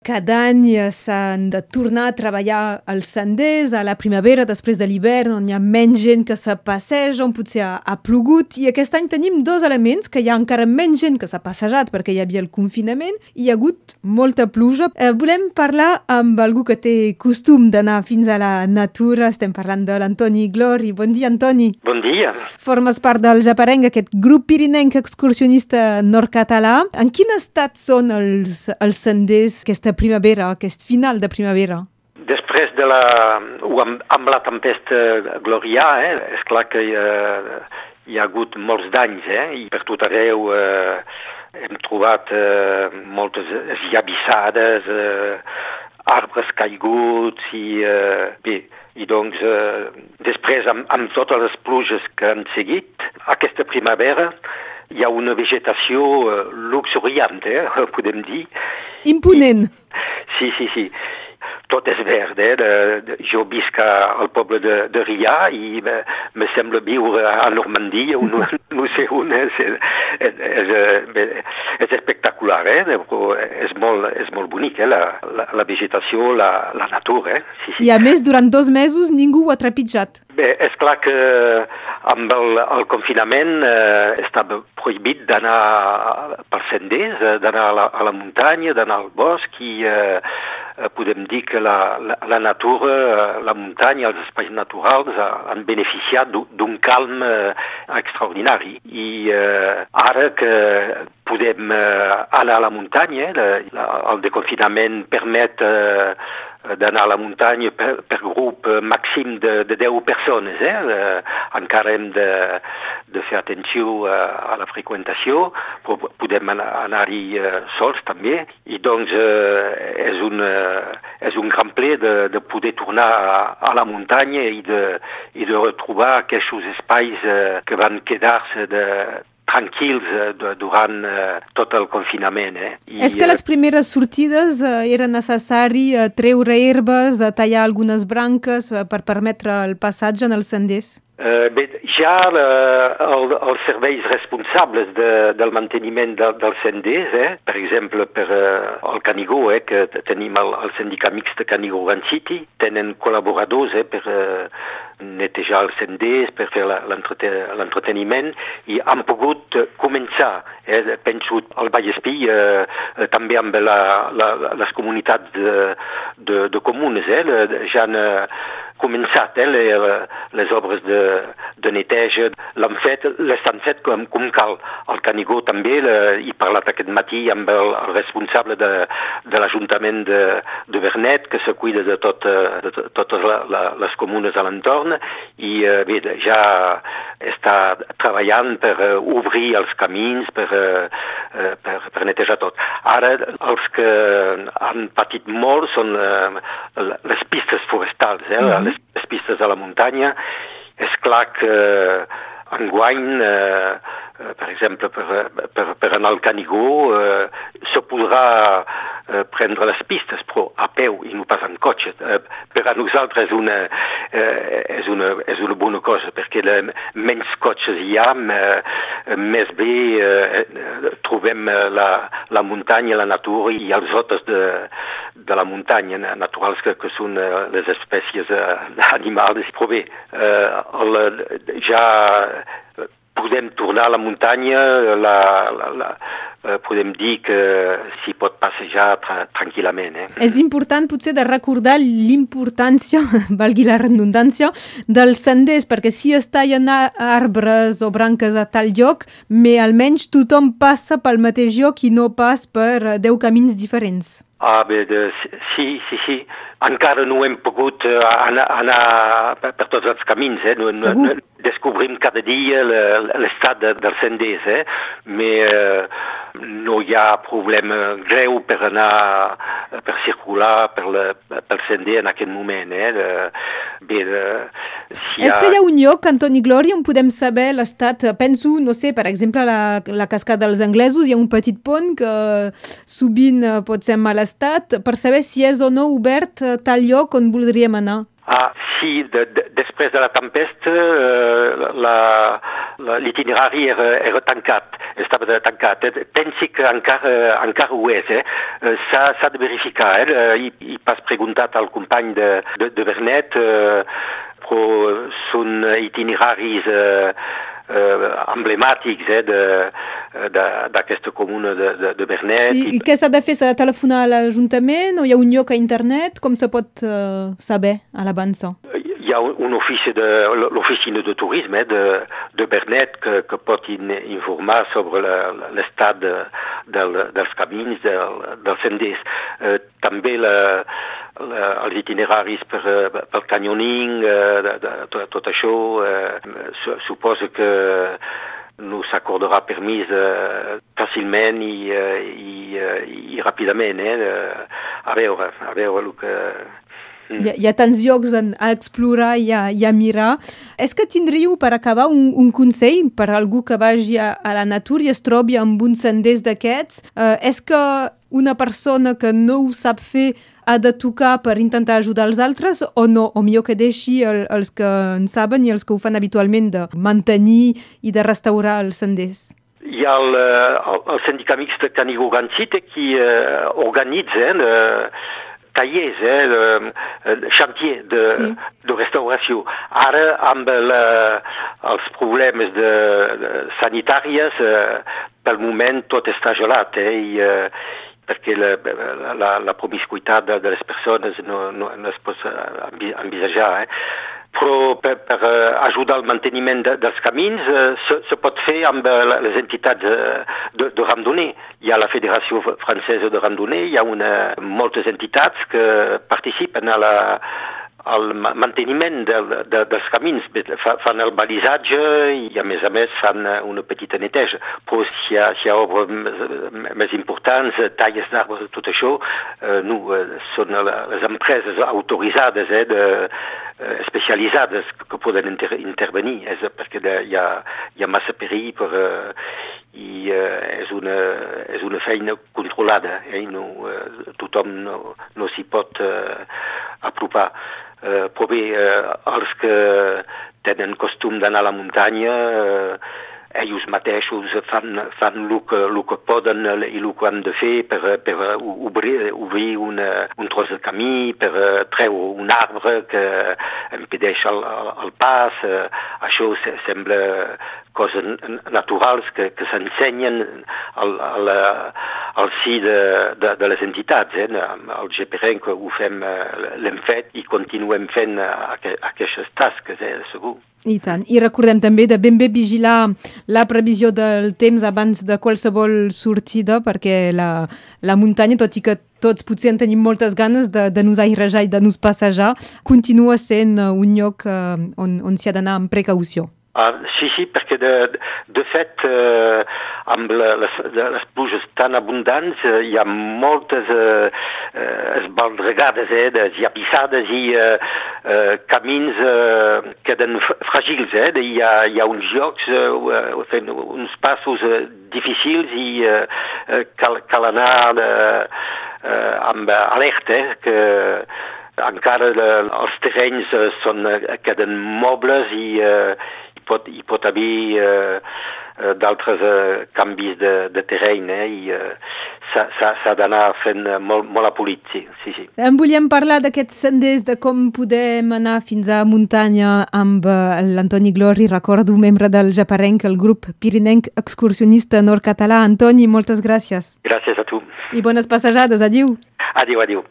Cada any eh, s'han de tornar a treballar als senders a la primavera, després de l'hivern, on hi ha menys gent que se passeja, on potser ha, ha plogut, i aquest any tenim dos elements, que hi ha encara menys gent que s'ha passejat perquè hi havia el confinament, i hi ha hagut molta pluja. Eh, volem parlar amb algú que té costum d'anar fins a la natura, estem parlant de l'Antoni Glori. Bon dia, Antoni. Bon dia. Formes part del Japareng, aquest grup pirinenc excursionista nord-català. En quin estat són els, els senders aquesta aquesta primavera, aquest final de primavera? Després de la... amb, amb la tempesta Glorià, eh, és clar que hi ha, hi ha hagut molts danys, eh, i per tot arreu eh, hem trobat eh, moltes llavissades, eh, arbres caiguts i eh, bé, i doncs eh, després amb, amb totes les pluges que han seguit, aquesta primavera hi ha una vegetació eh, luxuriant, eh, podem dir. Imponent. Sí, sí, sí. Tot és verd, eh? De, de, jo visc al poble de, de Rià i me, me sembla viure a Normandia o no, no sé on, és, és, és, és espectacular, eh? És molt, és molt bonic, eh? La, la, la vegetació, la, la natura, eh? Sí, sí. I a més, durant dos mesos ningú ho ha trepitjat. Bé, és clar que amb el, el confinament eh, estava prohibit d'anar per senders, eh, d'anar a, la, a la muntanya, d'anar al bosc i eh podem dir que la, la, la natura, eh, la muntanya, els espais naturals han beneficiat d'un calm eh, extraordinari. I eh, ara que podem eh, anar a la muntanya, eh, el deconfinament permet eh, d'anar a la muntanya per, per grup màxim de, de 10 persones. Eh? Encara hem de, de fer atenció a, a la freqüentació, però podem anar-hi sols també, i doncs és, un, és un gran ple de, de poder tornar a, a la muntanya i de, i de retrobar aquests espais que van quedar-se de, tranquils eh, durant eh, tot el confinament. Eh? I, És que les primeres sortides eh, era necessari eh, treure herbes, eh, tallar algunes branques eh, per permetre el passatge en els senders? Uh, bé, ja uh, el, els serveis responsables de, del manteniment de, dels senders, eh, per exemple per uh, el Canigó, eh, que tenim el, el sindicat mixt de Canigó Grand City, tenen col·laboradors eh, per uh, netejar els senders, per fer l'entreteniment, i han pogut començar, eh, penso al Vallespí, eh, també amb la, la, les comunitats de, de, de comunes, eh, ja han començat eh, les, les obres de, de neteja, l'han fet, l'estan fet com, com cal. El Canigó també, le, he parlat aquest matí amb el, el responsable de, de l'Ajuntament de, de Vernet, que se cuida de, tot, de, de totes la, la, les comunes a l'entorn, i eh, bé, ja està treballant per uh, obrir els camins, per, uh, per, per netejar tot. Ara, els que han patit molt són uh, les pistes forestals, eh? Mm -hmm. les, les pistes a la muntanya. És clar que enguany, eh, per exemple, per, per, per anar al Canigó, eh, se podrà eh, prendre les pistes, però a peu i no pas en cotxe. Eh, per a nosaltres una, eh, és una, és una bona cosa, perquè la, menys cotxes hi ha, eh, més bé eh, trobem la, la muntanya, la natura i els hotes de, de la muntanya naturals que, que són eh, les espècies eh, animals. Però bé, eh, el, ja podem tornar a la muntanya, la, la, la, eh, podem dir que s'hi pot passejar tra tranquil·lament. Eh? És important potser de recordar l'importància, valgui la redundància, dels senders, perquè si es tallen arbres o branques a tal lloc, me almenys tothom passa pel mateix lloc i no pas per deu camins diferents. Ah, bé, de, sí, sí, sí. Encara no hem pogut uh, anar, anar per, per tots els camins, eh? No, no, no, descobrim cada dia l'estat de, dels senders, eh? Uh, no hi ha problema greu per anar, per circular per la, pel sender en aquest moment. Eh? De, bé, de, si És ha... que hi ha un lloc, Antoni Glòria, on podem saber l'estat, penso, no sé, per exemple, la, la cascada dels anglesos, hi ha un petit pont que sovint pot ser en mal estat, per saber si és o no obert tal lloc on voldríem anar. Ah, sí, de, de, després de la tempesta l'itinerari era, era tancat, estava tancat. Pensi que encara, encara ho és, eh? s'ha de verificar. Eh? I, I pas preguntat al company de, de, de Bernet, eh, però són itineraris eh, emblemàtics eh, d'aquesta comuna de, de, de Bernet. Sí, I què s'ha de fer? S'ha de telefonar a l'Ajuntament o hi ha un lloc a internet? Com se pot uh, saber a l'avança? Hi ha un ofici de l'oficina de turisme eh, de, de Bernet que, que pot in, informar sobre l'estat de, del, dels camins, del, dels senders. Eh, també la, la, els itineraris per, pel canyoning, eh, de, de, tot, tot això, eh, suposa que no s'acordarà permís eh, fàcilment i, eh, i, eh, i ràpidament. Eh, a veure, a veure el que hi ha, hi ha tants llocs en, a explorar i a, i a mirar. És que tindríeu, per acabar, un, un consell per a algú que vagi a, a la natura i es trobi amb un senders d'aquests? Eh, és que una persona que no ho sap fer ha de tocar per intentar ajudar els altres o no? O millor que deixi el, els que en saben i els que ho fan habitualment de mantenir i de restaurar els senders? Hi ha el, el, el sindicat mixt Canigó Gancite qui eh, organitza eh, tallers, eh, de, de chantier de, sí. de restauració. Ara, amb la, els problemes de, de sanitàries, eh, pel moment tot està gelat, eh, i, eh, perquè la, la, la promiscuitat de, de les persones no, no, no es pot envisajar. Eh però per, per uh, ajudar al manteniment de, dels camins uh, se, se pot fer amb uh, les entitats de, de randonnée. Hi ha la Federació Francesa de Randonnée, hi ha una, moltes entitats que participen a la, al manteniment de, de, dels camins, fan el balisatge i a més a més fan una petita neteja. Però si hi ha, si hi ha obres més importants, talles d'arbres, tot això, eh, no, són les empreses autoritzades eh, de, eh, especialitzades que poden inter intervenir, és perquè de, hi, ha, hi ha massa perill per, eh, i eh, és, una, és una feina controlada, eh, no, eh, tothom no, no s'hi pot eh, apropar. Eh, però bé, eh, els que tenen costum d'anar a la muntanya eh, ells mateixos fan, fan el, que, el que poden i el que han de fer per, per obrir, obrir una, un tros de camí, per treure un arbre que impedeix el, el pas. Això sembla coses naturals que, que s'ensenyen al, al, al si de, de, de les entitats. Eh? El GPRN que ho fem, l'hem fet i continuem fent aquestes tasques, eh, segur. I tant. I recordem també de ben bé vigilar la previsió del temps abans de qualsevol sortida, perquè la, la muntanya, tot i que tots potser en tenim moltes ganes de, de nos airejar i de nos passejar, continua sent un lloc on, on s'hi ha d'anar amb precaució. Ah, sí, sí, perquè de, de fet, eh, amb les, les pluges tan abundants, eh, hi ha moltes eh, eh, esbaldregades, eh, desllavissades i eh, eh, camins eh, queden fràgils. Eh, hi, ha, hi ha uns llocs, eh, uns passos eh, difícils i eh, cal, cal anar de, eh, amb alerta, eh, que encara de, els terrenys eh, són, queden mobles i eh, pot, hi pot haver eh, eh, d'altres eh, canvis de, de terreny eh, i eh, s'ha d'anar fent molt, molt apolit, sí, sí, sí. En volíem parlar d'aquests senders, de com podem anar fins a muntanya amb eh, l'Antoni Glori, recordo, membre del Japarenc, el grup pirinenc excursionista nord-català. Antoni, moltes gràcies. Gràcies a tu. I bones passejades, adiu. Adiu, adiu.